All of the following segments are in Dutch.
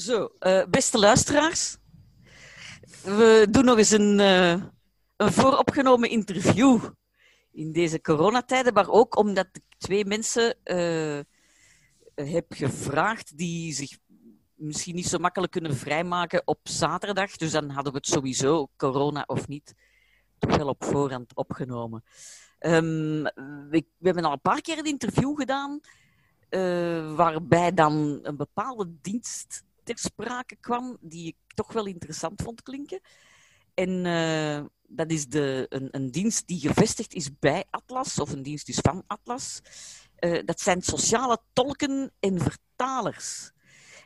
Zo, uh, beste luisteraars. We doen nog eens een, uh, een vooropgenomen interview in deze coronatijden, maar ook omdat ik twee mensen uh, heb gevraagd die zich misschien niet zo makkelijk kunnen vrijmaken op zaterdag. Dus dan hadden we het sowieso, corona of niet, toch wel op voorhand opgenomen. We, we, hebben al een paar keer een interview gedaan, uh, waarbij dan een bepaalde dienst ter sprake kwam, die ik toch wel interessant vond klinken. En uh, dat is de, een, een, dienst die gevestigd is bij Atlas, of een dienst is van Atlas. Uh, dat zijn sociale tolken en vertalers.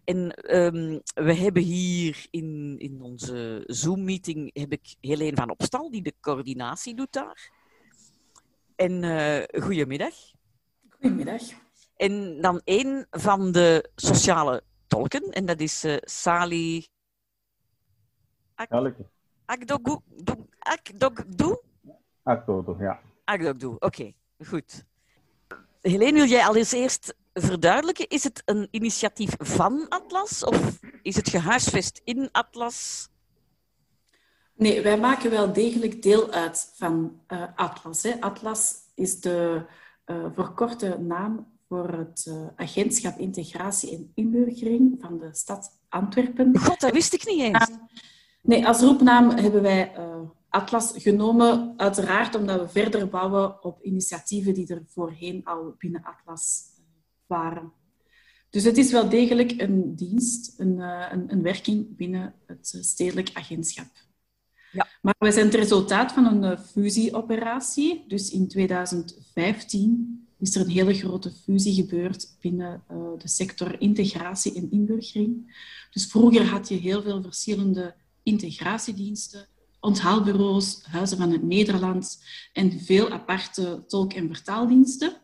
En um, we hebben hier in, in onze Zoom-meeting heb ik Helene van Opstal, die de coördinatie doet daar. En uh, goedemiddag. Goedemiddag. En dan een van de sociale tolken, en dat is uh, Sali Ak Akdogdu. Akdogdu? Akdogdu, ja. Akdogdu, oké. Okay, goed. Helene, wil jij al eens eerst verduidelijken? Is het een initiatief van Atlas of is het gehuisvest in Atlas? Nee, wij maken wel degelijk deel uit van uh, Atlas. Hè. Atlas is de uh, verkorte naam voor het uh, agentschap Integratie en Inburgering van de stad Antwerpen. God, dat wist ik niet eens. Nee, als roepnaam hebben wij uh, Atlas genomen, uiteraard omdat we verder bouwen op initiatieven die er voorheen al binnen Atlas waren. Dus het is wel degelijk een dienst, een, uh, een, een werking binnen het stedelijk agentschap. Ja. Maar we zijn het resultaat van een fusieoperatie. Dus in 2015 is er een hele grote fusie gebeurd binnen uh, de sector integratie en inburgering. Dus vroeger had je heel veel verschillende integratiediensten, onthaalbureaus, Huizen van het Nederlands en veel aparte tolk- en vertaaldiensten.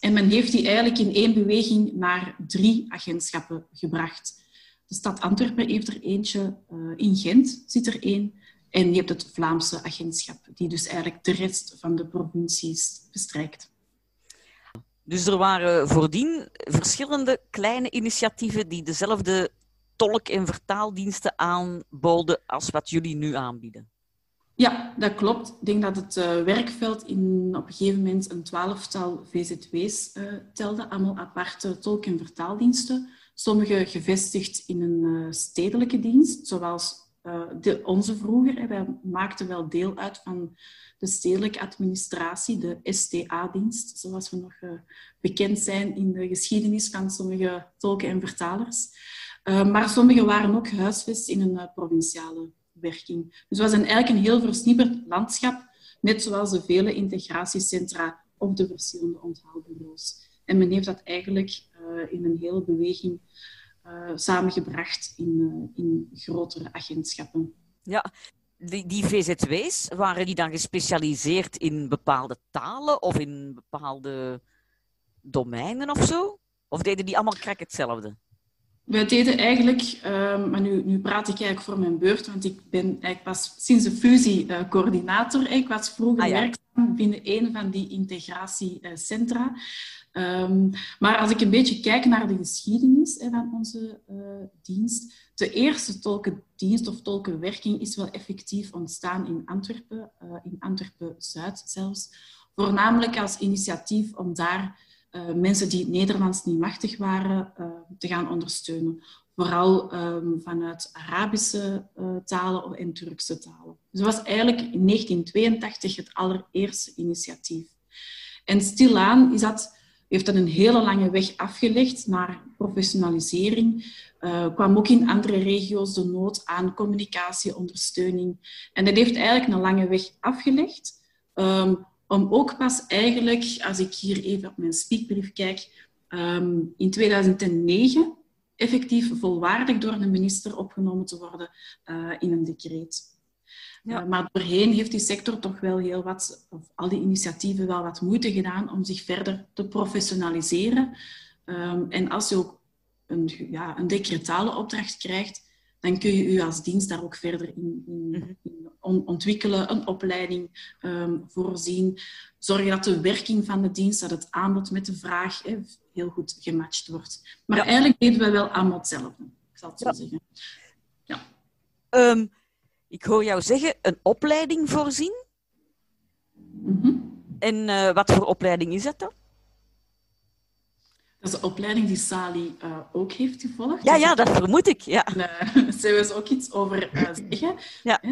En men heeft die eigenlijk in één beweging naar drie agentschappen gebracht. De stad Antwerpen heeft er eentje, uh, in Gent zit er één, en je hebt het Vlaamse agentschap, die dus eigenlijk de rest van de provincies bestrijkt. Dus er waren voordien verschillende kleine initiatieven die dezelfde tolk- en vertaaldiensten aanboden als wat jullie nu aanbieden. Ja, dat klopt. Ik denk dat het uh, werkveld in, op een gegeven moment een twaalftal VZW's uh, telde, allemaal aparte tolk- en vertaaldiensten. Sommige gevestigd in een uh, stedelijke dienst, zoals de, onze vroeger. Wij maakten wel deel uit van de stedelijke administratie, de STA-dienst, zoals we nog bekend zijn in de geschiedenis van sommige tolken en vertalers. Uh, maar sommige waren ook gehuisvest in een provinciale werking. Dus het was eigenlijk een heel versnipperd landschap, net zoals de vele integratiecentra op de verschillende onthaalbureaus. En men heeft dat eigenlijk in een hele beweging samengebracht in, in grotere agentschappen. Ja, die, die VZW's, waren die dan gespecialiseerd in bepaalde talen of in bepaalde domeinen of zo? Of deden die allemaal krak hetzelfde? Wij deden eigenlijk, uh, maar nu, nu praat ik eigenlijk voor mijn beurt, want ik ben eigenlijk pas sinds de fusie uh, coördinator. Ik was vroeger ah, ja. werkzaam binnen een van die integratiecentra. Um, maar als ik een beetje kijk naar de geschiedenis van onze uh, dienst, de eerste tolkendienst of tolkenwerking is wel effectief ontstaan in Antwerpen, uh, in Antwerpen-Zuid zelfs. Voornamelijk als initiatief om daar uh, mensen die het Nederlands niet machtig waren te gaan ondersteunen. Vooral um, vanuit Arabische talen en Turkse talen. Dus dat was eigenlijk in 1982 het allereerste initiatief. En stilaan is dat, heeft dat een hele lange weg afgelegd naar professionalisering. kwam ook in andere regio's de nood aan communicatie, ondersteuning. En dat heeft eigenlijk een lange weg afgelegd. Um, om ook pas eigenlijk, als ik hier even op mijn speakbrief kijk, um, in 2009 effectief volwaardig door een minister opgenomen te worden uh, in een decreet. Ja. Uh, maar doorheen heeft die sector toch wel heel wat, of al die initiatieven wel wat moeite gedaan om zich verder te professionaliseren. Um, en als je ook een, ja, een decretale opdracht krijgt, dan kun je u als dienst daar ook verder in, in, mhm. in ontwikkelen, een opleiding um, voorzien. Zorgen dat de werking van de dienst, dat het aanbod met de vraag heel goed gematcht wordt. Maar ja. eigenlijk deden we wel allemaal hetzelfde. Ik zal het zo zeggen. Ja. Ehm, ik hoor jou zeggen, een opleiding voorzien. Mhm. En eh, wat voor opleiding is dat dan? Dat is de opleiding die Sali uh, ook heeft gevolgd. Ja, ja, dat vermoed ik. Ja. Daar zou we ook iets over uh, zeggen. Ja.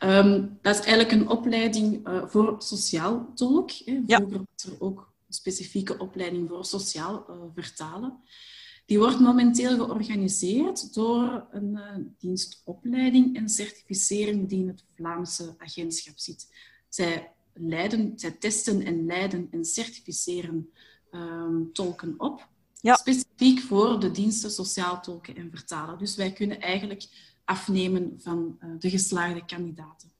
Um, dat is eigenlijk een opleiding uh, voor sociaal tolk. Hè. Vroeger Ja. was er ook een specifieke opleiding voor sociaal vertalen. Die wordt momenteel georganiseerd door een dienst opleiding en certificering die in het Vlaamse agentschap zit. Zij, leiden, zij testen en leiden en certificeren um, tolken op. Ja. Specifiek voor de diensten sociaal tolken en vertalen. Dus wij kunnen eigenlijk afnemen van uh, de geslaagde kandidaten.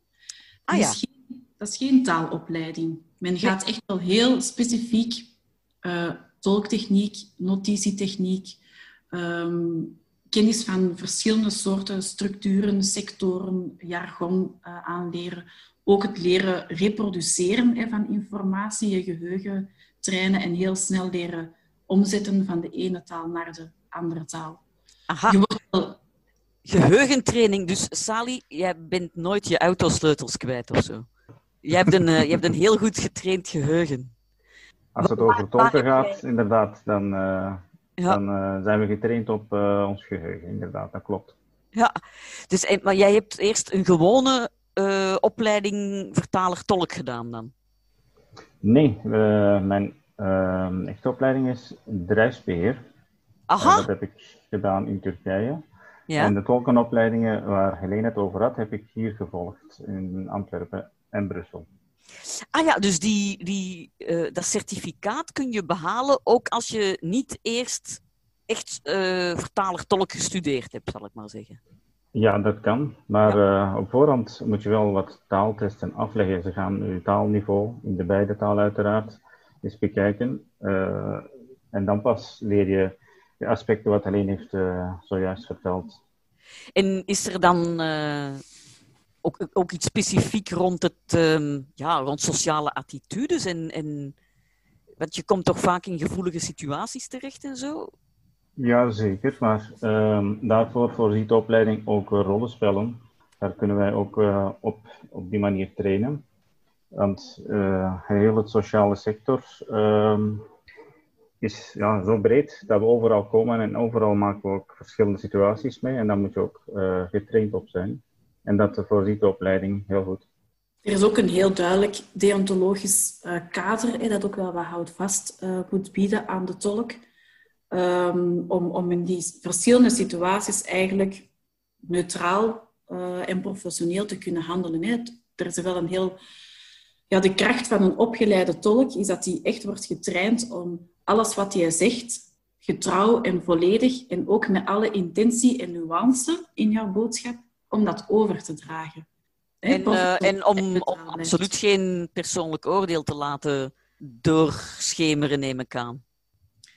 Ah, dat, ja. is geen, dat is geen taalopleiding. Men gaat echt wel heel specifiek uh, tolktechniek, notitietechniek, um, kennis van verschillende soorten structuren, sectoren, jargon uh, aanleren. Ook het leren reproduceren hè, van informatie, je geheugen trainen en heel snel leren omzetten van de ene taal naar de andere taal. Aha. Je wordt wel... Geheugentraining. Dus Sali, jij bent nooit je autosleutels kwijt of zo. Je hebt een, uh, je hebt een heel goed getraind geheugen. Als het over tolken gaat, inderdaad, dan, uh, Ja. dan uh, zijn we getraind op uh, ons geheugen. Inderdaad, dat klopt. Ja, dus, maar jij hebt eerst een gewone eh, opleiding vertaler-tolk gedaan dan? Nee, eh, mijn eh, echte opleiding is bedrijfsbeheer. Aha, dat heb ik gedaan in Turkije. ja. En de tolkenopleidingen waar Helene het over had, heb ik hier gevolgd in Antwerpen en Brussel. Ah ja, dus die, die, eh, dat certificaat kun je behalen ook als je niet eerst echt eh, vertaler-tolk gestudeerd hebt, zal ik maar zeggen. Ja, dat kan. Maar eh, op voorhand moet je wel wat taaltesten afleggen. Ze gaan je taalniveau, in de beide talen uiteraard, eens bekijken. En dan pas leer je de aspecten wat Helene heeft zojuist verteld. En is er dan ook, ook iets specifiek rond, het, ehm, ja, rond sociale attitudes? En, en, want je komt toch vaak in gevoelige situaties terecht en zo? Ja, zeker. Maar ehm, daarvoor voorziet de opleiding ook rollenspellen. Daar kunnen wij ook eh, op, op die manier trainen. Want eh, heel het sociale sector ehm, is ja, zo breed dat we overal komen en overal maken we ook verschillende situaties mee. En daar moet je ook eh, getraind op zijn. En dat voorziet de opleiding heel goed. Er is ook een heel duidelijk deontologisch uh, kader dat ook wel wat houvast uh, moet bieden aan de tolk. Um, om, om in die verschillende situaties eigenlijk neutraal uh, en professioneel te kunnen handelen. Hè. Er is wel een heel... Ja, de kracht van een opgeleide tolk is dat hij echt wordt getraind om alles wat hij zegt getrouw en volledig en ook met alle intentie en nuance in jouw boodschap, om dat over te dragen. En, uh, en om, om absoluut geen persoonlijk oordeel te laten doorschemeren, neem ik aan.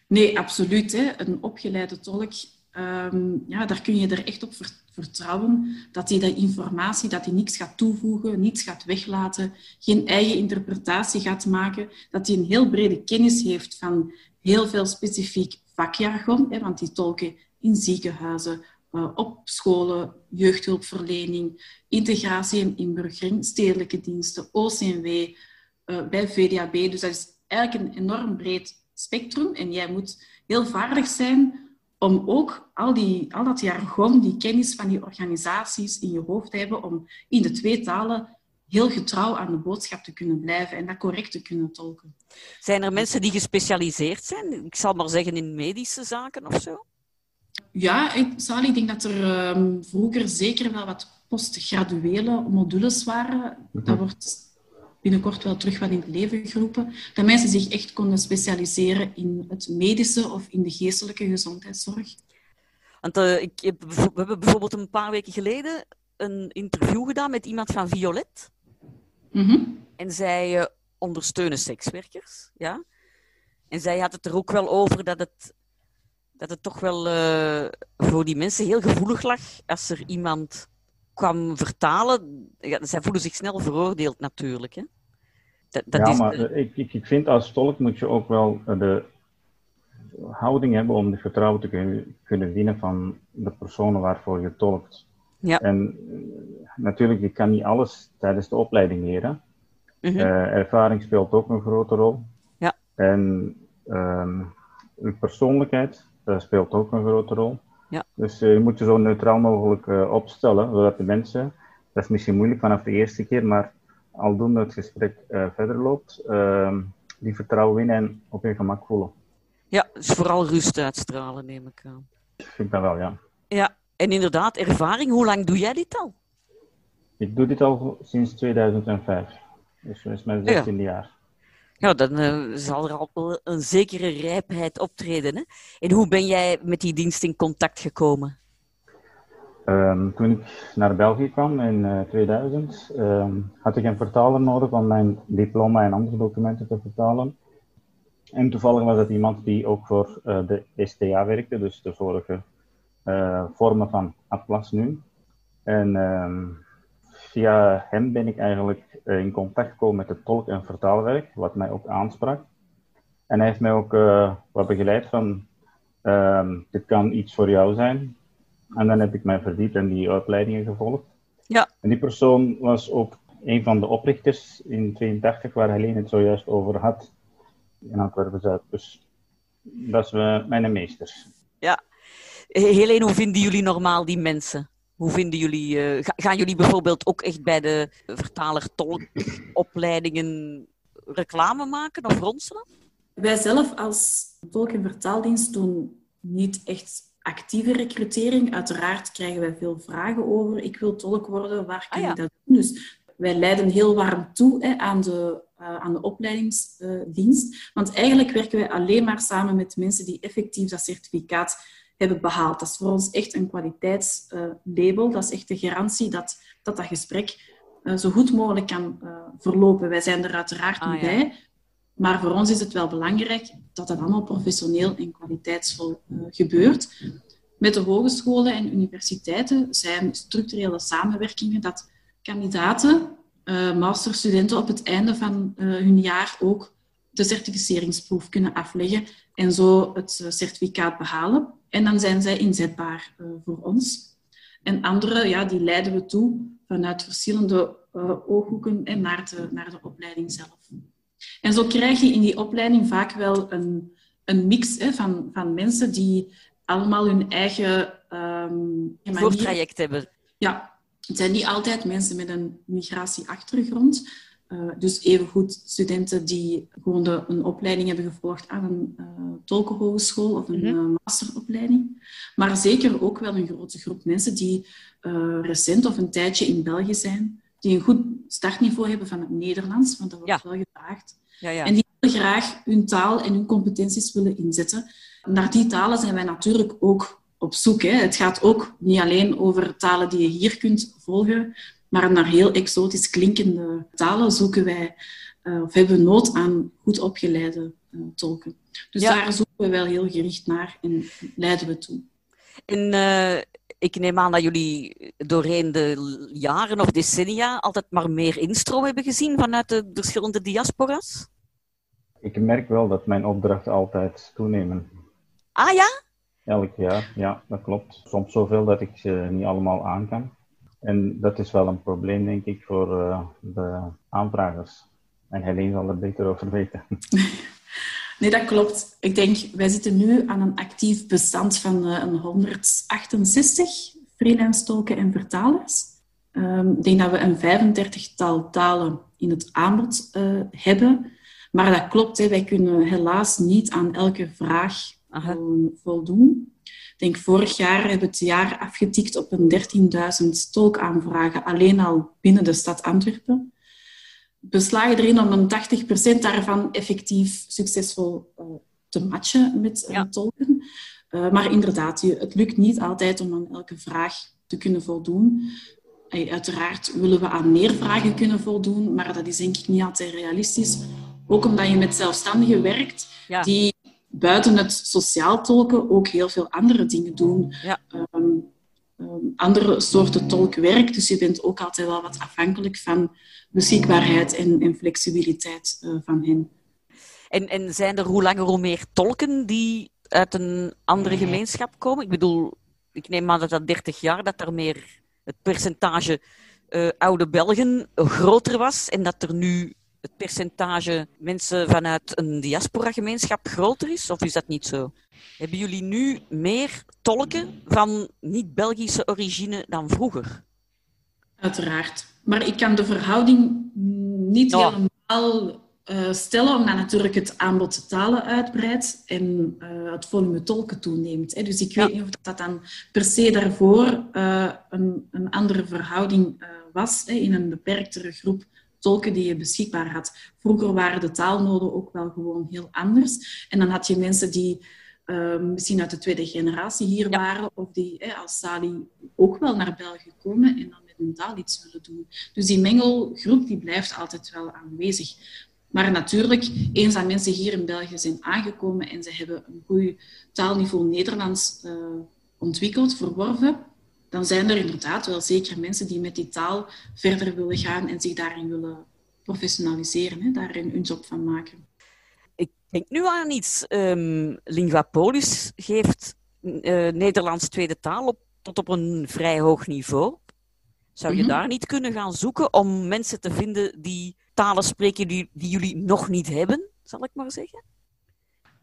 Nee, absoluut. Hè. Een opgeleide tolk, um, ja, daar kun je er echt op vertrouwen dat hij de informatie, dat hij niets gaat toevoegen, niets gaat weglaten, geen eigen interpretatie gaat maken, dat hij een heel brede kennis heeft van heel veel specifiek vakjargon, hè, want die tolken in ziekenhuizen, op scholen, jeugdhulpverlening, integratie en inburgering, stedelijke diensten, OCMW, uh, bij VDAB. Dus dat is eigenlijk een enorm breed spectrum. En jij moet heel vaardig zijn om ook al, die, al dat jargon, die kennis van die organisaties in je hoofd te hebben, om in de twee talen heel getrouw aan de boodschap te kunnen blijven en dat correct te kunnen tolken. Zijn er mensen die gespecialiseerd zijn? Ik zal maar zeggen in medische zaken of zo? Ja, ik, Sally, ik denk dat er um, vroeger zeker wel wat postgraduele modules waren. Mm-hmm. Dat wordt binnenkort wel terug wat in het leven geroepen. Dat mensen zich echt konden specialiseren in het medische of in de geestelijke gezondheidszorg. Want uh, ik heb, we hebben bijvoorbeeld een paar weken geleden een interview gedaan met iemand van Violet. Mm-hmm. En zij uh, ondersteunen sekswerkers. Ja? En zij had het er ook wel over dat het, dat het toch wel uh, voor die mensen heel gevoelig lag als er iemand kwam vertalen. Ja, zij voelen zich snel veroordeeld natuurlijk. Hè? Dat, dat ja, is maar de... ik, ik vind als tolk moet je ook wel de houding hebben om de vertrouwen te kunnen, kunnen winnen van de personen waarvoor je tolkt. Ja. En natuurlijk, je kan niet alles tijdens de opleiding leren. Mhm. ervaring speelt ook een grote rol. Ja. En uw persoonlijkheid speelt ook een grote rol. Ja. Dus je moet je zo neutraal mogelijk opstellen, zodat de mensen, dat is misschien moeilijk vanaf de eerste keer, maar aldoende het gesprek verder loopt, ehm, die vertrouwen winnen en op je gemak voelen. Ja, dus vooral rust uitstralen, neem ik aan. Ik vind dat wel, ja. Ja, en inderdaad, ervaring. Hoe lang doe jij dit al? Ik doe dit al sinds 2005. Dus dat is mijn 16e jaar. Ja, dan uh, zal er al een zekere rijpheid optreden. Hè? En hoe ben jij met die dienst in contact gekomen? Um, toen ik naar België kwam in uh, 2000, um, had ik een vertaler nodig om mijn diploma en andere documenten te vertalen. En toevallig was dat iemand die ook voor uh, de STA werkte, dus de vorige vormen van Atlas nu. En um, via hem ben ik eigenlijk uh, in contact gekomen met het tolk- en vertaalwerk, wat mij ook aansprak. En hij heeft mij ook wat begeleid van, dit kan iets voor jou zijn. En dan heb ik mij verdiept en die opleidingen gevolgd. Ja. En die persoon was ook een van de oprichters in 82, waar Helene het zojuist over had in Antwerpen-Zuid. Dus dat is uh, mijn meesters. Ja. Helene, hoe vinden jullie normaal die mensen? Hoe vinden jullie, uh, gaan jullie bijvoorbeeld ook echt bij de vertaler-tolkopleidingen reclame maken of ronselen? Wij zelf als tolk- en vertaaldienst doen niet echt actieve recrutering. Uiteraard krijgen wij veel vragen over. Ik wil tolk worden, waar kan ah, ja. ik dat doen? Dus wij leiden heel warm toe hè, aan, de, uh, aan de opleidingsdienst. Want eigenlijk werken wij alleen maar samen met mensen die effectief dat certificaat hebben behaald. Dat is voor ons echt een kwaliteitslabel. Dat is echt de garantie dat dat, dat gesprek uh, zo goed mogelijk kan verlopen. Wij zijn er uiteraard Ah, niet ja. bij. Maar voor ons is het wel belangrijk dat dat allemaal professioneel en kwaliteitsvol gebeurt. Met de hogescholen en universiteiten zijn structurele samenwerkingen dat kandidaten, masterstudenten op het einde van hun jaar ook de certificeringsproef kunnen afleggen en zo het certificaat behalen. En dan zijn zij inzetbaar voor ons. En andere, ja, die leiden we toe vanuit verschillende ooghoeken en naar de, naar de opleiding zelf. En zo krijg je in die opleiding vaak wel een, een mix hè, van, van mensen die allemaal hun eigen um, voortraject hebben. Ja, het zijn niet altijd mensen met een migratieachtergrond. Uh, dus evengoed studenten die gewoon de, een opleiding hebben gevolgd aan een uh, tolkenhogeschool of een uh, masteropleiding. Maar zeker ook wel een grote groep mensen die recent of een tijdje in België zijn, die een goed startniveau hebben van het Nederlands, want dat wordt Ja. wel gevraagd. Ja, ja. En die willen graag hun taal en hun competenties willen inzetten. Naar die talen zijn wij natuurlijk ook op zoek. Hè. Het gaat ook niet alleen over talen die je hier kunt volgen, maar naar heel exotisch klinkende talen zoeken wij, uh, of hebben we nood aan goed opgeleide uh, tolken. Dus Ja. daar zoeken we wel heel gericht naar en leiden we toe. En eh, ik neem aan dat jullie doorheen de jaren of decennia altijd maar meer instroom hebben gezien vanuit de verschillende diaspora's. Ik merk wel dat mijn opdrachten altijd toenemen. Ah ja? Elk jaar, ja, dat klopt. Soms zoveel dat ik ze niet allemaal aan kan. En dat is wel een probleem, denk ik, voor uh, de aanvragers. En Helene zal er beter over weten. Nee, dat klopt. Ik denk, wij zitten nu aan een actief bestand van uh, een 168 freelance tolken en vertalers. Um, ik denk dat we een 35-tal talen in het aanbod uh, hebben. Maar dat klopt, hè, wij kunnen helaas niet aan elke vraag Aha. voldoen. Ik denk, vorig jaar hebben we het jaar afgetikt op een 13.000 tolkaanvragen, alleen al binnen de stad Antwerpen. We slagen erin om een 80% daarvan effectief succesvol uh, te matchen met uh, Ja. tolken. Uh, maar inderdaad, het lukt niet altijd om aan elke vraag te kunnen voldoen. Uiteraard willen we aan meer vragen kunnen voldoen, maar dat is denk ik niet altijd realistisch. Ook omdat je met zelfstandigen werkt, Ja. die buiten het sociaal tolken ook heel veel andere dingen doen. Ja. Um, um, andere soorten tolkwerk. Dus je bent ook altijd wel wat afhankelijk van beschikbaarheid en, en flexibiliteit uh, van hen. En, en zijn er hoe langer hoe meer tolken die uit een andere gemeenschap komen? Ik bedoel, ik neem aan dat dat 30 jaar dat er meer het percentage uh, oude Belgen groter was en dat er nu het percentage mensen vanuit een diaspora-gemeenschap groter is? Of is dat niet zo? Hebben jullie nu meer tolken van niet-Belgische origine dan vroeger? Uiteraard. Maar ik kan de verhouding niet helemaal uh, stellen, omdat natuurlijk het aanbod talen uitbreidt en uh, het volume tolken toeneemt. Hè. Dus ik weet niet of dat dan per se daarvoor uh, een, een, andere verhouding was hè, in een beperktere groep tolken die je beschikbaar had. Vroeger waren de taalnoden ook wel gewoon heel anders. En dan had je mensen die misschien uit de tweede generatie hier waren, of die als Sali ook wel naar België komen en dan met hun taal iets willen doen. Dus die mengelgroep die blijft altijd wel aanwezig. Maar natuurlijk, eens dat mensen hier in België zijn aangekomen en ze hebben een goed taalniveau Nederlands uh, ontwikkeld, verworven, dan zijn er inderdaad wel zeker mensen die met die taal verder willen gaan en zich daarin willen professionaliseren, hè, daarin hun job van maken. Ik denk nu aan iets. Um, Lingua Polis geeft uh, Nederlands tweede taal op, tot op een vrij hoog niveau. Zou je mhm. daar niet kunnen gaan zoeken om mensen te vinden die talen spreken die, die jullie nog niet hebben, zal ik maar zeggen?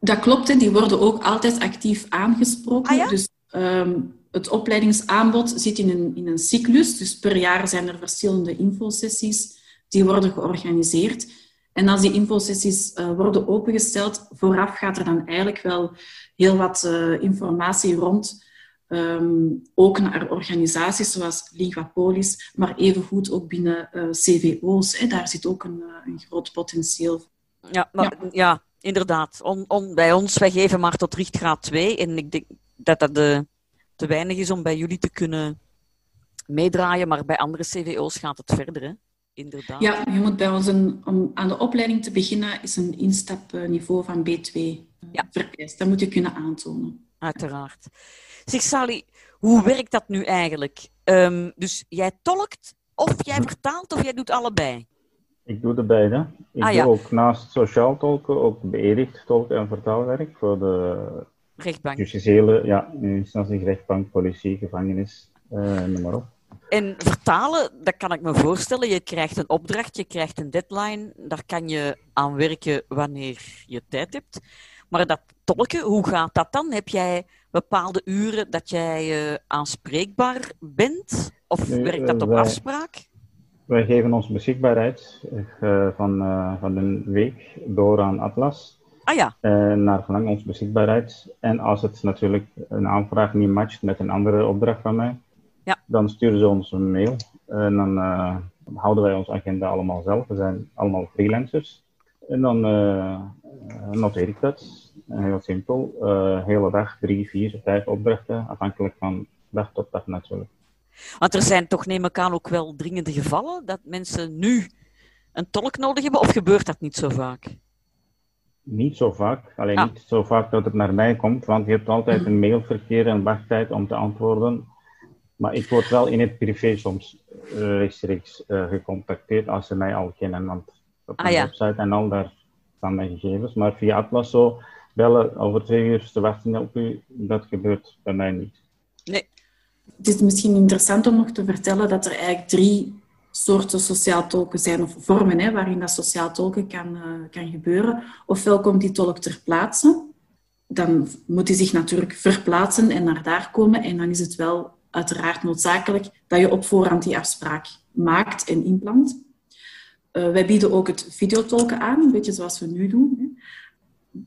Dat klopt, hè. die worden ook altijd actief aangesproken. Ah, dus ehm, het opleidingsaanbod zit in een, in een cyclus. Dus per jaar zijn er verschillende infosessies die worden georganiseerd. En als die infosessies uh, worden opengesteld, vooraf gaat er dan eigenlijk wel heel wat uh, informatie rond Um, ook naar organisaties zoals Ligapolis, maar evengoed ook binnen uh, eh, CVO's. Hè. Daar zit ook een, een groot potentieel. Ja, maar, ja. ja inderdaad. On, on, bij ons, wij geven maar tot richtgraad 2. En ik denk dat dat de, te weinig is om bij jullie te kunnen meedraaien. Maar bij andere CVO's gaat het verder, hè? inderdaad. Ja, je moet bij ons, een, om aan de opleiding te beginnen, is een instapniveau van B2 ja. vereist. Dat moet je kunnen aantonen. Uiteraard. Zeg Sally, hoe werkt dat nu eigenlijk? Um, dus jij tolkt of jij vertaalt of jij doet allebei? Ik doe de beide. Ik ah, doe ook naast sociaal tolken ook beëdigd tolken en vertaalwerk voor de rechtbank. Justitiële, ja, instantie rechtbank, politie, gevangenis, uh, noem maar op. En vertalen, dat kan ik me voorstellen. Je krijgt een opdracht, je krijgt een deadline. Daar kan je aan werken wanneer je tijd hebt. Maar dat tolken, hoe gaat dat dan? Heb jij bepaalde uren dat jij uh, aanspreekbaar bent? Of werkt dat op afspraak? Wij geven ons beschikbaarheid uh, van, van een week door aan Atlas. Ah ja. naar verlang ons beschikbaarheid. En als het natuurlijk een aanvraag niet matcht met een andere opdracht van mij, ja. dan sturen ze ons een mail. En dan houden wij onze agenda allemaal zelf. We zijn allemaal freelancers. En dan noteer ik dat heel simpel. Hele dag, drie, vier, vijf opdrachten, afhankelijk van dag tot dag natuurlijk. Want er zijn toch, neem ik aan, ook wel dringende gevallen dat mensen nu een tolk nodig hebben, of gebeurt dat niet zo vaak? Niet zo vaak, alleen ah. niet zo vaak dat het naar mij komt, want je hebt altijd een mailverkeer en wachttijd om te antwoorden. Maar ik word wel in het privé soms uh, rechtstreeks uh, gecontacteerd als ze mij al kennen, want op mijn ah, website en al daar staan mijn gegevens. Maar via Atlas zo bellen over twee uur te wachten op u, dat gebeurt bij mij niet. Nee. Het is misschien interessant om nog te vertellen dat er eigenlijk drie soorten sociaal tolken zijn, of vormen hè, waarin dat sociaal tolken kan, uh, kan gebeuren. Ofwel komt die tolk ter plaatse, dan moet hij zich natuurlijk verplaatsen en naar daar komen. En dan is het wel uiteraard noodzakelijk dat je op voorhand die afspraak maakt en inplant. Uh, wij bieden ook het videotolken aan, een beetje zoals we nu doen.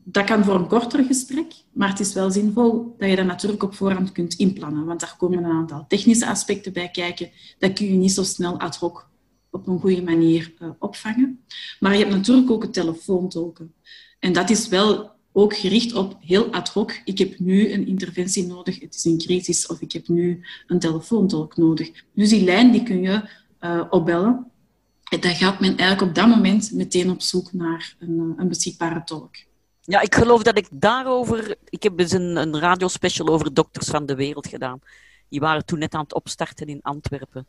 Dat kan voor een korter gesprek, maar het is wel zinvol dat je dat natuurlijk op voorhand kunt inplannen, want daar komen een aantal technische aspecten bij kijken. Dat kun je niet zo snel ad hoc op een goede manier uh, opvangen. Maar je hebt natuurlijk ook het telefoontolken. En dat is wel ook gericht op heel ad hoc. Ik heb nu een interventie nodig, het is een crisis, of ik heb nu een telefoontolk nodig. Dus die lijn die kun je uh, opbellen. En dan gaat men eigenlijk op dat moment meteen op zoek naar een, eh, een beschikbare tolk. Ja, ik geloof dat ik daarover... Ik heb dus een, een radiospecial over dokters van de wereld gedaan. Die waren toen net aan het opstarten in Antwerpen.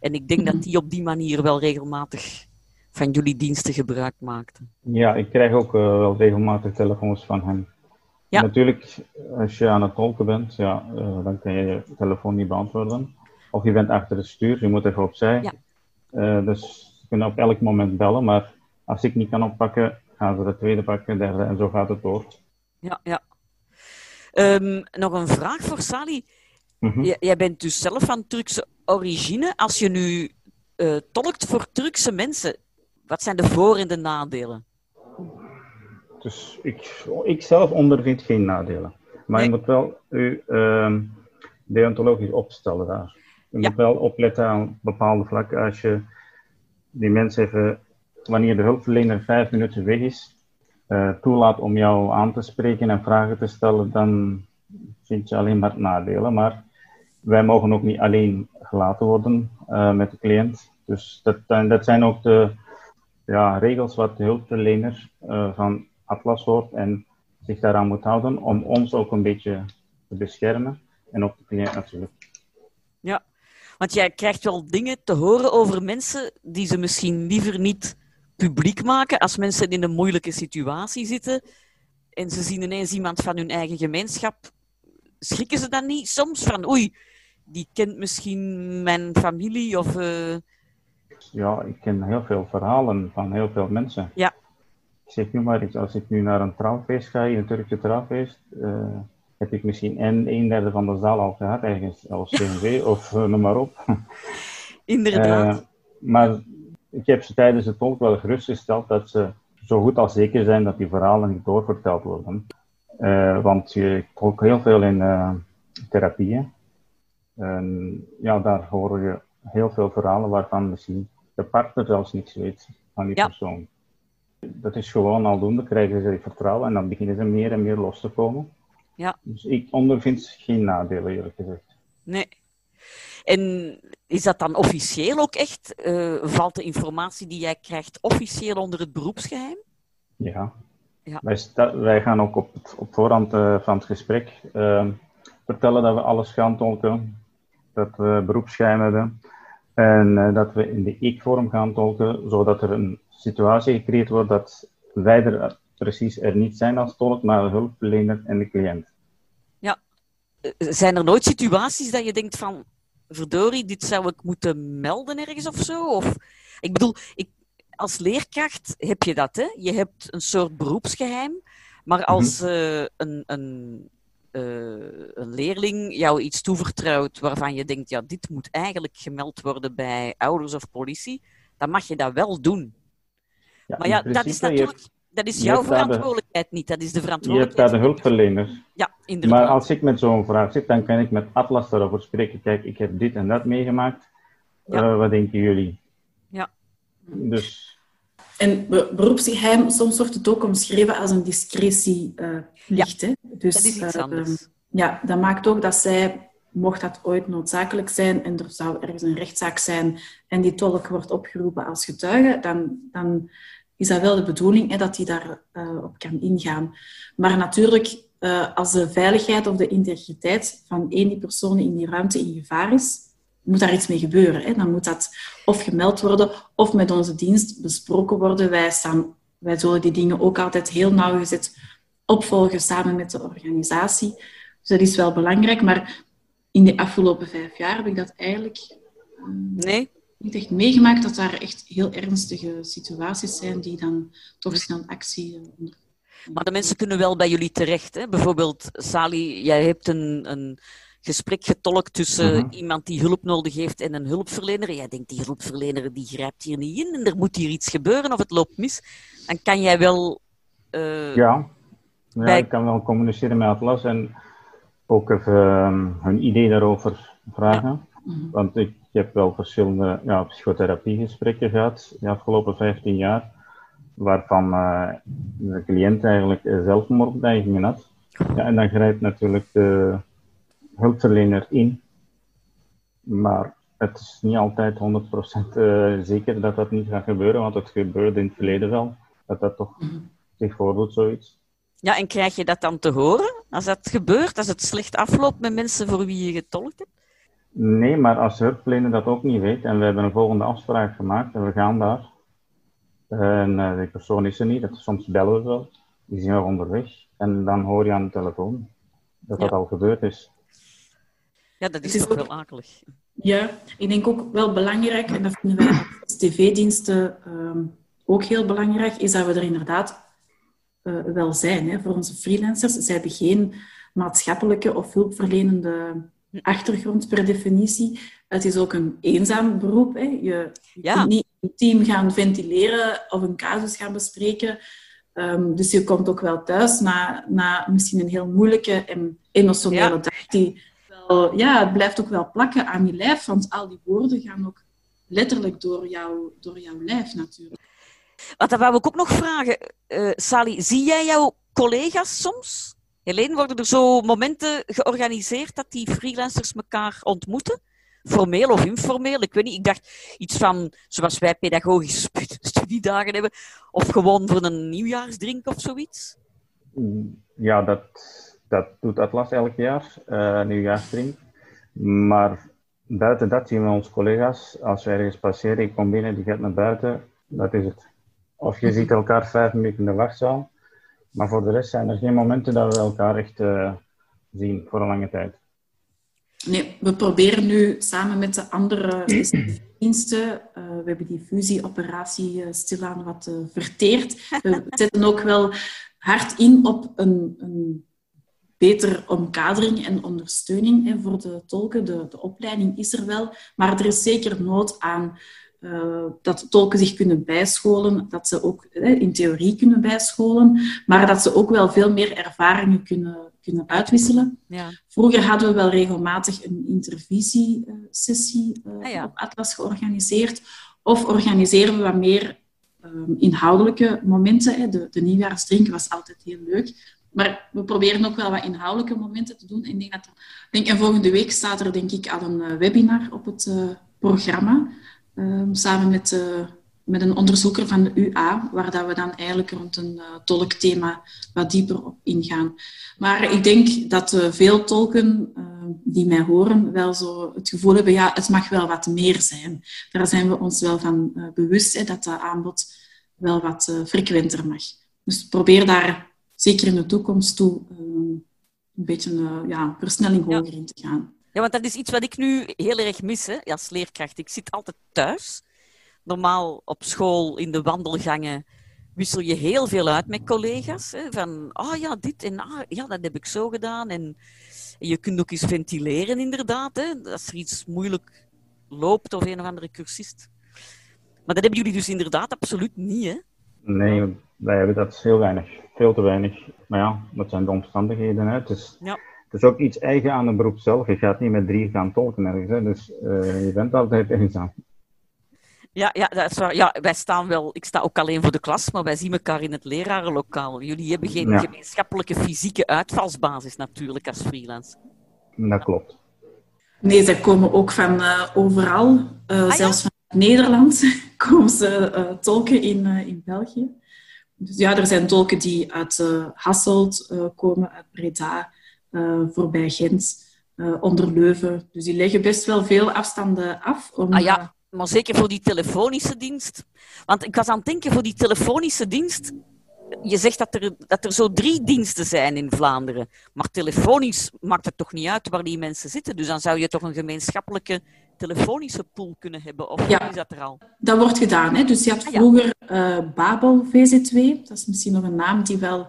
En ik denk dat mhm. die op die manier wel regelmatig van jullie diensten gebruik maakten. Ja, ik krijg ook uh, wel regelmatig telefoons van hen. Ja. Natuurlijk, als je aan het tolken bent, ja, uh, dan kan je je telefoon niet beantwoorden. Of je bent achter het stuur, je moet even opzij. Ja. Uh, dus je kunt op elk moment bellen, maar als ik niet kan oppakken, gaan ze de tweede pakken, derde en zo gaat het door. Ja, ja. Um, nog een vraag voor Sally. Mm Jij bent dus zelf van Turkse origine. Als je nu uh, tolkt voor Turkse mensen, wat zijn de voor- en de nadelen? Dus ik, ik zelf ondervind geen nadelen. Maar je moet wel u uh, deontologisch opstellen daar. Je moet wel opletten aan bepaalde vlakken. Als je die mensen even, wanneer de hulpverlener vijf minuten weg is, uh, toelaat om jou aan te spreken en vragen te stellen, dan vind je alleen maar nadelen. Maar wij mogen ook niet alleen gelaten worden uh, met de cliënt. Dus dat, dat zijn ook de ja, regels wat de hulpverlener van Atlas hoort en zich daaraan moet houden om ons ook een beetje te beschermen en ook de cliënt natuurlijk. Ja, want jij krijgt wel dingen te horen over mensen die ze misschien liever niet publiek maken als mensen in een moeilijke situatie zitten en ze zien ineens iemand van hun eigen gemeenschap. Schrikken ze dan niet soms van oei, die kent misschien mijn familie of... Uh... Ja, ik ken heel veel verhalen van heel veel mensen. Ja. Ik zeg nu maar iets, als ik nu naar een trouwfeest ga, een Turkse trouwfeest, uh, heb ik misschien en een derde van de zaal al gehad, ergens als CNV of uh, noem maar op. Inderdaad. maar ik heb ze tijdens het tolk wel gerustgesteld dat ze zo goed als zeker zijn dat die verhalen niet doorverteld worden. want je tolk heel veel in therapieën. En ja, daar hoor je heel veel verhalen waarvan misschien de partner zelfs niets weet van die persoon. Dat is gewoon aldoende, krijgen ze vertrouwen en dan beginnen ze meer en meer los te komen. Ja. Dus ik ondervind geen nadelen, eerlijk gezegd. Nee. En is dat dan officieel ook echt? Uh, valt de informatie die jij krijgt officieel onder het beroepsgeheim? Ja. ja. Wij, wij gaan ook op, het, op voorhand uh, van het gesprek uh, vertellen dat we alles gaan tolken dat we beroepsgeheim hebben. En uh, dat we in de ik-vorm gaan tolken, zodat er een situatie gecreëerd wordt dat wij er precies er niet zijn als tolk, maar de hulpverlener en de cliënt. Eh, zijn er nooit situaties dat je denkt van, verdorie, dit zou ik moeten melden ergens of zo? Of, ik bedoel, ik, als leerkracht heb je dat, hè? Je hebt een soort beroepsgeheim, maar als uh, een, een uh, een leerling jou iets toevertrouwt waarvan je denkt, ja, dit moet eigenlijk gemeld worden bij ouders of politie, dan mag je dat wel doen. Ja, maar ja, dat is natuurlijk dat is jouw verantwoordelijkheid niet, dat is de verantwoordelijkheid. Je hebt daar de hulpverleners. Ja, inderdaad. Maar als ik met zo'n vraag zit, dan kan ik met Atlas daarover spreken. Kijk, ik heb dit en dat meegemaakt. Ja. Uh, wat denken jullie? Ja. Dus en beroepsgeheim, soms wordt het ook omschreven als een discretieplicht. Uh, dus, dat is iets uh, anders. Ja, dat maakt ook dat zij, mocht dat ooit noodzakelijk zijn en er zou ergens een rechtszaak zijn en die tolk wordt opgeroepen als getuige, dan, dan is dat wel de bedoeling hè, dat hij daarop uh, op kan ingaan. Maar natuurlijk, uh, als de veiligheid of de integriteit van één die persoon in die ruimte in gevaar is, moet daar iets mee gebeuren. Hè? Dan moet dat of gemeld worden of met onze dienst besproken worden. Wij, staan, wij zullen die dingen ook altijd heel nauwgezet opvolgen samen met de organisatie. Dus dat is wel belangrijk. Maar in de afgelopen vijf jaar heb ik dat eigenlijk ehm, nee. Niet echt meegemaakt. Dat daar echt heel ernstige situaties zijn die dan toch snel actie onder maar de mensen kunnen wel bij jullie terecht. Hè? Bijvoorbeeld, Sali, jij hebt een, een, gesprek getolkt tussen mhm. iemand die hulp nodig heeft en een hulpverlener. Jij denkt, die hulpverlener die grijpt hier niet in en er moet hier iets gebeuren of het loopt mis. Dan kan jij wel... Uh, ja, ja ik kan wel communiceren met Atlas en ook even uh, hun idee daarover vragen. Mhm. Want ik heb wel verschillende ja, psychotherapiegesprekken gehad de afgelopen 15 jaar, waarvan uh, de cliënt eigenlijk zelfmoordneigingen had. Ja, en dan grijpt natuurlijk de hulpverlener in. Maar het is niet altijd 100% uh, eh, zeker dat dat niet gaat gebeuren, want het gebeurde in het verleden wel. Dat dat toch zich voordoet, zoiets. Ja, en krijg je dat dan te horen als dat gebeurt, als het slecht afloopt met mensen voor wie je getolkt hebt? Nee, maar als de hulpverlener dat ook niet weet en we hebben een volgende afspraak gemaakt en we gaan daar en uh, die persoon is er niet, dat, soms bellen we wel, die zijn onderweg. En dan hoor je aan de telefoon dat dat al gebeurd is. Ja, dat is, toch wel akelig. Ja, ik denk ook wel belangrijk, en dat vinden wij als tv-diensten ehm, ook heel belangrijk, is dat we er inderdaad uh, wel zijn hè, voor onze freelancers. Zij hebben geen maatschappelijke of hulpverlenende achtergrond per definitie. Het is ook een eenzaam beroep. Hè. Je, je kunt niet een team gaan ventileren of een casus gaan bespreken. Um, dus je komt ook wel thuis na, na misschien een heel moeilijke en emotionele dag. Die wel, ja, het blijft ook wel plakken aan je lijf, want al die woorden gaan ook letterlijk door, jou, door jouw lijf natuurlijk. Wat, dat wou ik ook nog vragen. Uh, Sally, zie jij jouw collega's soms? Helene, worden er zo momenten georganiseerd dat die freelancers elkaar ontmoeten? Formeel of informeel, ik weet niet. Ik dacht iets van, zoals wij pedagogische studiedagen hebben, of gewoon voor een nieuwjaarsdrink of zoiets? Ja, dat, dat doet Atlas elk jaar, uh, nieuwjaarsdrink. Maar buiten dat zien we onze collega's, als wij ergens passeren, ik kom binnen, die gaat naar buiten, dat is het. Of je ziet elkaar vijf minuten in de wachtzaal, maar voor de rest zijn er geen momenten dat we elkaar echt uh, zien voor een lange tijd. Nee, we proberen nu samen met de andere diensten, uh, we hebben die fusieoperatie uh, stilaan wat uh, verteerd. We zetten ook wel hard in op een, een betere omkadering en ondersteuning hè, voor de tolken. De, de opleiding is er wel, maar er is zeker nood aan uh, dat tolken zich kunnen bijscholen, dat ze ook in theorie kunnen bijscholen, maar dat ze ook wel veel meer ervaringen kunnen, kunnen uitwisselen. Ja. Vroeger hadden we wel regelmatig een intervisiesessie uh, ah, ja. op Atlas georganiseerd, of organiseren we wat meer um, inhoudelijke momenten. Hè. De, de nieuwjaarsdrink was altijd heel leuk. Maar we proberen ook wel wat inhoudelijke momenten te doen. Ik denk dat denk, en volgende week staat er denk ik al een webinar op het programma. Ehm, samen met, uh, met een onderzoeker van de UA, waar dat we dan eigenlijk rond een uh, tolkthema wat dieper op ingaan. Maar ik denk dat uh, veel tolken ehm, die mij horen wel zo het gevoel hebben, ja, het mag wel wat meer zijn. Daar zijn we ons wel van bewust, hè, dat dat aanbod wel wat frequenter mag. Dus probeer daar zeker in de toekomst toe een beetje ja, versnelling hoger in te gaan. Ja, want dat is iets wat ik nu heel erg mis hè, als leerkracht. Ik zit altijd thuis. Normaal op school in de wandelgangen wissel je heel veel uit met collega's. Hè, van, ah oh ja, dit en ah, ja, dat heb ik zo gedaan. En, je kunt ook eens ventileren, inderdaad. Hè, als er iets moeilijk loopt of een of andere cursist. Maar dat hebben jullie dus inderdaad absoluut niet, hè? Nee, wij hebben dat heel weinig. Veel te weinig. Maar ja, dat zijn de omstandigheden. Hè. Dus... Ja het is ook iets eigen aan het beroep zelf. Je gaat niet met drie gaan tolken ergens. Hè. Dus uh, je bent altijd eenzaam. Ja, ja, dat is waar. Ja, wij staan wel, ik sta ook alleen voor de klas, maar wij zien elkaar in het lerarenlokaal. Jullie hebben geen gemeenschappelijke fysieke uitvalsbasis natuurlijk als freelance. Dat klopt. Nee, ze komen ook van uh, overal. Uh, ah, zelfs van Nederland komen ze tolken in, in België. Dus ja, er zijn tolken die uit Hasselt komen, uit Breda, voorbij Gent, uh, onder Leuven. Dus die leggen best wel veel afstanden af. Om, ah ja, eh, maar zeker voor die telefonische dienst. Want ik was aan het denken, voor die telefonische dienst... Je zegt dat er, dat er zo drie diensten zijn in Vlaanderen. Maar telefonisch maakt het toch niet uit waar die mensen zitten. Dus dan zou je toch een gemeenschappelijke telefonische pool kunnen hebben? Of ja, is dat er al? Dat wordt gedaan. Hè? Dus je had ah, vroeger uh, Babel VZ2. Dat is misschien nog een naam die wel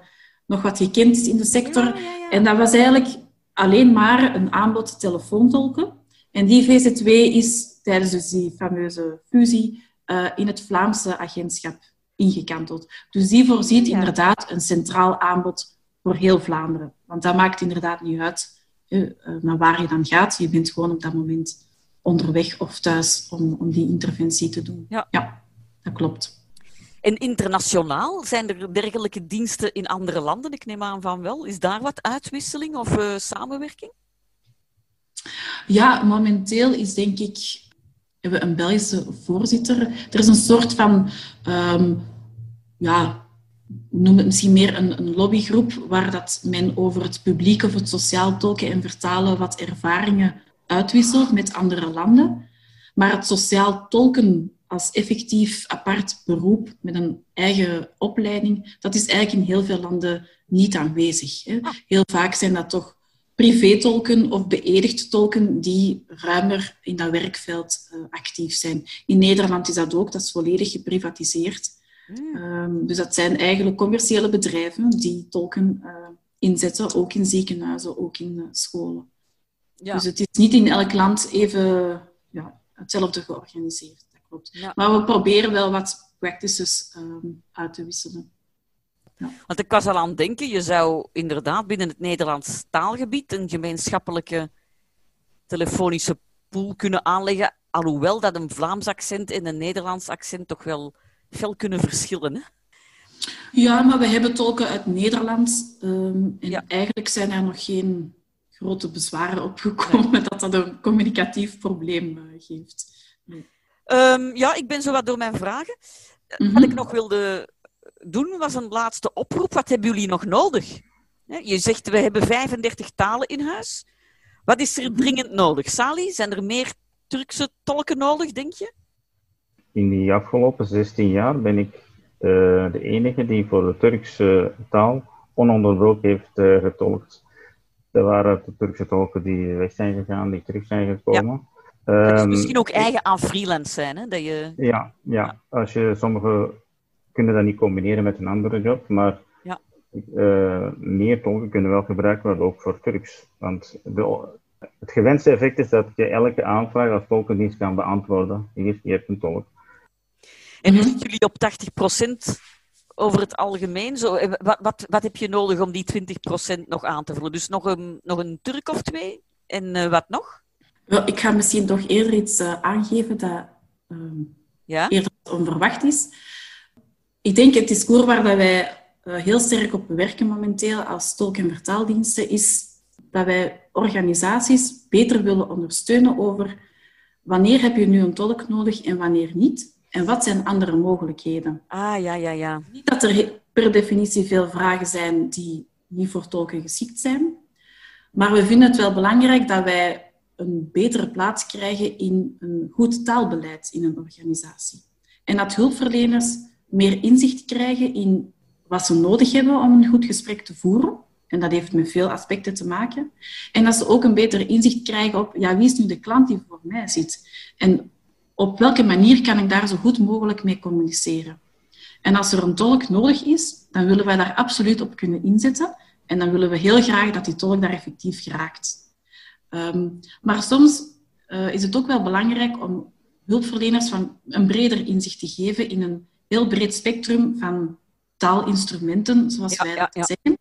nog wat gekend is in de sector. en dat was eigenlijk alleen maar een aanbod telefoontolken. En die VZ2 is tijdens dus die fameuze fusie uh, in het Vlaamse agentschap ingekanteld. Dus die voorziet inderdaad een centraal aanbod voor heel Vlaanderen. Want dat maakt inderdaad niet uit uh, naar waar je dan gaat. Je bent gewoon op dat moment onderweg of thuis om, om die interventie te doen. Ja, ja dat klopt. En internationaal, zijn er dergelijke diensten in andere landen? Ik neem aan van wel. Is daar wat uitwisseling of uh, samenwerking? Ja, momenteel is denk ik hebben we een Belgische voorzitter. Er is een soort van, um, ja, noem het misschien meer een, een, lobbygroep, waar dat men over het publiek of het sociaal tolken en vertalen wat ervaringen uitwisselt met andere landen. Maar het sociaal tolken als effectief apart beroep met een eigen opleiding, dat is eigenlijk in heel veel landen niet aanwezig. Hè. Ah. Heel vaak zijn dat toch privétolken of beëdigd tolken die ruimer in dat werkveld uh, actief zijn. In Nederland is dat ook, dat is volledig geprivatiseerd. Hmm. Um, dus dat zijn eigenlijk commerciële bedrijven die tolken uh, inzetten, ook in ziekenhuizen, ook in uh, scholen. Ja. Dus het is niet in elk land even ja, hetzelfde georganiseerd. Klopt. Ja. Maar we proberen wel wat practices um, uit te wisselen. Want ik was al aan het denken, je zou inderdaad binnen het Nederlands taalgebied een gemeenschappelijke telefonische pool kunnen aanleggen, alhoewel dat een Vlaams accent en een Nederlands accent toch wel veel kunnen verschillen. Hè? Ja, maar we hebben tolken uit Nederlands. Um, en eigenlijk zijn er nog geen grote bezwaren opgekomen nee. dat dat een communicatief probleem uh, geeft. Um, ja, ik ben zo wat door mijn vragen. Mm -hmm. Wat ik nog wilde doen was een laatste oproep. Wat hebben jullie nog nodig? Je zegt, we hebben 35 talen in huis. Wat is er dringend nodig? Sali, zijn er meer Turkse tolken nodig, denk je? In die afgelopen 16 jaar ben ik uh, de enige die voor de Turkse taal ononderbroken heeft uh, getolkt. Er waren de Turkse tolken die weg zijn gegaan, die terug zijn gekomen. Ja. Dat is ehm, misschien ook eigen aan freelance zijn, hè? Dat je... ja, ja, als je sommige kunnen dat niet combineren met een andere job, maar ja. uh, meer tolken kunnen wel gebruikt worden, ook voor Turks. Want de, het gewenste effect is dat je elke aanvraag als tolkendienst kan beantwoorden. Hier, je hebt een tolk. En mm jullie op 80% over het algemeen? Zo, eh, wat, wat, wat heb je nodig om die 20% nog aan te vullen? Dus nog een, nog een Turk of twee? En uh, wat nog? Wel, ik ga misschien toch eerder iets uh, aangeven dat um, ja? eerder onverwacht is. Ik denk het discours waar dat wij uh, heel sterk op werken momenteel als tolk- en vertaaldiensten is dat wij organisaties beter willen ondersteunen over wanneer heb je nu een tolk nodig en wanneer niet. En wat zijn andere mogelijkheden? Ah, ja, ja, ja. Niet dat er per definitie veel vragen zijn die niet voor tolken geschikt zijn. Maar we vinden het wel belangrijk dat wij een betere plaats krijgen in een goed taalbeleid in een organisatie. En dat hulpverleners meer inzicht krijgen in wat ze nodig hebben om een goed gesprek te voeren. En dat heeft met veel aspecten te maken. En dat ze ook een beter inzicht krijgen op ja, wie is nu de klant die voor mij zit. En op welke manier kan ik daar zo goed mogelijk mee communiceren. En als er een tolk nodig is, dan willen wij daar absoluut op kunnen inzetten. En dan willen we heel graag dat die tolk daar effectief geraakt. Um, maar soms uh, is het ook wel belangrijk om hulpverleners van een breder inzicht te geven in een heel breed spectrum van taalinstrumenten, zoals wij dat zeggen.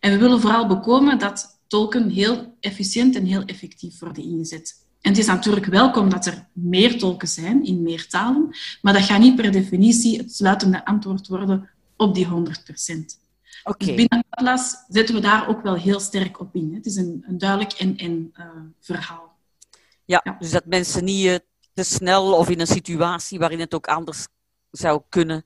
En we willen vooral bekomen dat tolken heel efficiënt en heel effectief worden ingezet. En het is natuurlijk welkom dat er meer tolken zijn in meer talen, maar dat gaat niet per definitie het sluitende antwoord worden op die 100 procent. Okay. Dus binnen Atlas zetten we daar ook wel heel sterk op in. Het is een, een duidelijk en-en uh, verhaal. Ja, ja, dus dat mensen niet uh, te snel of in een situatie waarin het ook anders zou kunnen.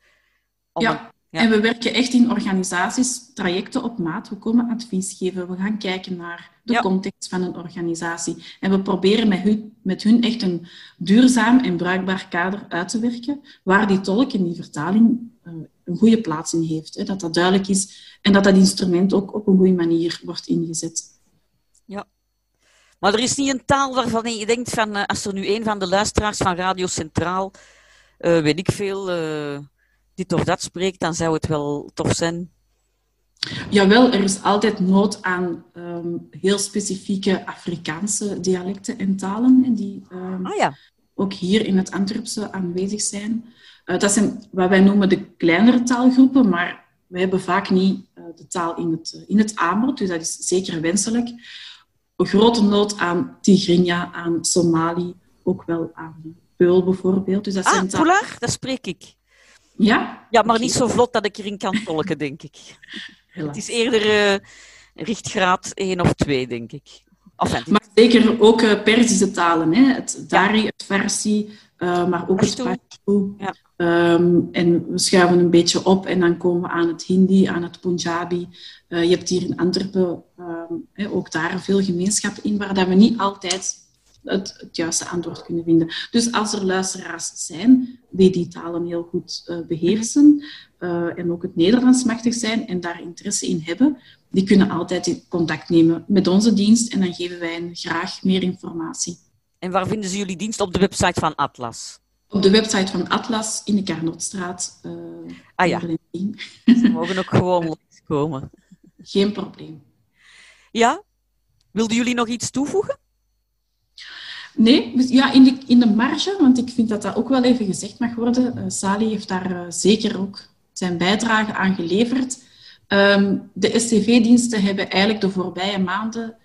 Ja. en we werken echt in organisaties, trajecten op maat. We komen advies geven, we gaan kijken naar de context van een organisatie. En we proberen met hun, met hun echt een duurzaam en bruikbaar kader uit te werken, waar die tolk in die vertaling uh, een goede plaats in heeft. Hè, dat dat duidelijk is en dat dat instrument ook op een goede manier wordt ingezet. Ja. Maar er is niet een taal waarvan je denkt van, uh, als er nu een van de luisteraars van Radio Centraal uh, weet ik veel, uh, dit of dat spreekt, dan zou het wel tof zijn. Jawel, er is altijd nood aan um, heel specifieke Afrikaanse dialecten en talen die um, ah, ja. ook hier in het Antwerpse aanwezig zijn. Uh, dat zijn wat wij noemen de kleinere taalgroepen, maar wij hebben vaak niet de taal in het, in het aanbod, dus dat is zeker wenselijk. Een grote nood aan Tigrinya, aan Somali, ook wel aan Peul bijvoorbeeld. Dus dat ah, zijn Polar, dat spreek ik. Ja? Ja, maar niet zo vlot dat ik erin kan tolken, denk ik. Het is eerder uh, richtgraad 1 of 2, denk ik. Enfin, maar zeker ook uh, Perzische talen. Hè? Het Dari, het Farsi, uh, maar ook Pashto. het Pashto. Ja. Um, en we schuiven een beetje op en dan komen we aan het Hindi, aan het Punjabi. je hebt hier in Antwerpen um, ook daar veel gemeenschap in, waar dat we niet altijd het, juiste antwoord kunnen vinden. Dus als er luisteraars zijn die die talen heel goed beheersen en ook het Nederlands machtig zijn en daar interesse in hebben, die kunnen altijd contact nemen met onze dienst en dan geven wij hen graag meer informatie. En waar vinden ze jullie dienst? Op de website van Atlas? Op de website van Atlas in de Carnotstraat. Uh, ah ja, ze mogen ook gewoon komen. Geen probleem. Ja? Wilden jullie nog iets toevoegen? Nee, dus ja, in, de, in de marge, want ik vind dat dat ook wel even gezegd mag worden. Uh, Sali heeft daar uh, zeker ook zijn bijdrage aan geleverd. Um, de STV-diensten hebben eigenlijk de voorbije maanden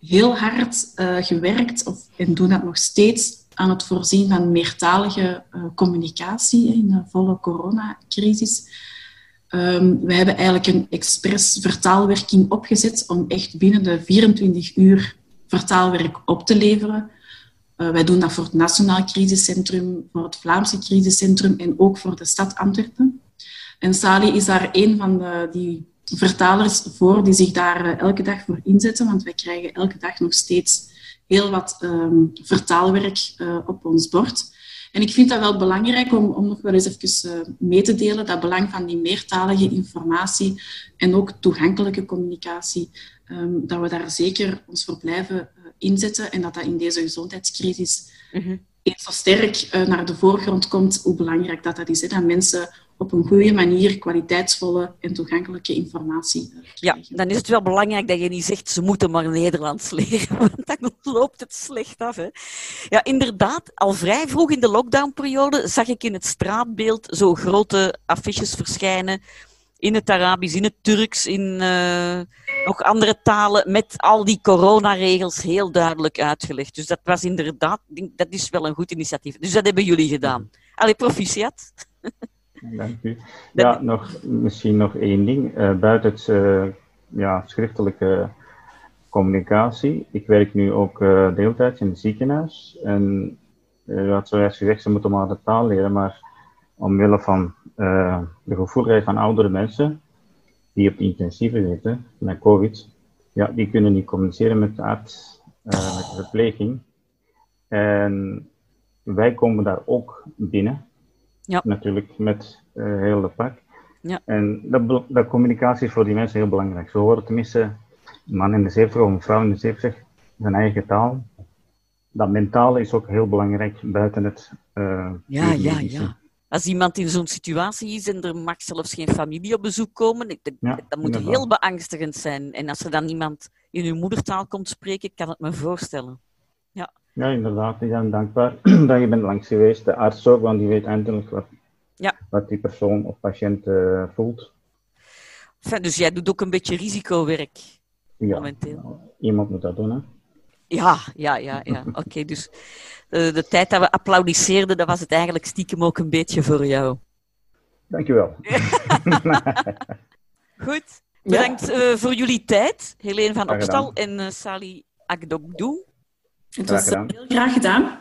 heel hard uh, gewerkt, of, en doen dat nog steeds, aan het voorzien van meertalige uh, communicatie in de volle coronacrisis. Um, we hebben eigenlijk een expres vertaalwerking opgezet om echt binnen de 24 uur vertaalwerk op te leveren. Uh, wij doen dat voor het Nationaal Crisiscentrum, voor het Vlaamse Crisiscentrum en ook voor de stad Antwerpen. En Sali is daar een van de, die vertalers voor die zich daar uh, elke dag voor inzetten, want wij krijgen elke dag nog steeds heel wat um, vertaalwerk uh, op ons bord. En ik vind dat wel belangrijk om, om nog wel eens even uh, mee te delen, dat belang van die meertalige informatie en ook toegankelijke communicatie, um, dat we daar zeker ons voor blijven inzetten en dat dat in deze gezondheidscrisis mm -hmm. eens zo sterk naar de voorgrond komt, hoe belangrijk dat dat is. Hè? Dat mensen op een goede manier kwaliteitsvolle en toegankelijke informatie eh, Ja, dan is het wel belangrijk dat je niet zegt ze moeten maar Nederlands leren, want dan loopt het slecht af. Hè? Ja, inderdaad, al vrij vroeg in de lockdownperiode zag ik in het straatbeeld zo grote affiches verschijnen in het Arabisch, in het Turks, in uh, nog andere talen, met al die coronaregels heel duidelijk uitgelegd. Dus dat was inderdaad, dat is wel een goed initiatief. Dus dat hebben jullie gedaan. Allee, proficiat. Dank u. Ja, nog, misschien nog één ding. Uh, buiten het uh, ja, schriftelijke communicatie. Ik werk nu ook uh, deeltijds in het ziekenhuis. En u had zojuist gezegd, ze moeten maar de taal leren. Maar omwille van de gevoeligheid van oudere mensen, die op de intensieve zitten met COVID, ja, die kunnen niet communiceren met de arts, met de verpleging. En wij komen daar ook binnen. Ja. Natuurlijk met uh, heel de pak. Ja. En dat, dat communicatie is voor die mensen heel belangrijk. Zo horen tenminste een man in de 70 of een vrouw in de 70 zijn eigen taal. Dat mentale is ook heel belangrijk buiten het. Uh, ja, ja, ja. Als iemand in zo'n situatie is en er mag zelfs geen familie op bezoek komen, dat, ja, dat moet heel beangstigend zijn. En als er dan iemand in uw moedertaal komt spreken, kan het me voorstellen. Ja. Inderdaad. Ik ben dankbaar dat je bent langs geweest. De arts ook, want die weet eindelijk wat, ja. wat die persoon of patiënt uh, voelt. Enfin, dus jij doet ook een beetje risicowerk ja, momenteel? Iemand moet dat doen, hè? Ja, ja, ja. ja. Oké, dus de, de, tijd dat we applaudisseerden, dat was het eigenlijk stiekem ook een beetje voor jou. Dankjewel. Goed. Bedankt ja. uh, voor jullie tijd. Helene van Opstal en uh, Sali Agdogdoe. Het was heel graag gedaan.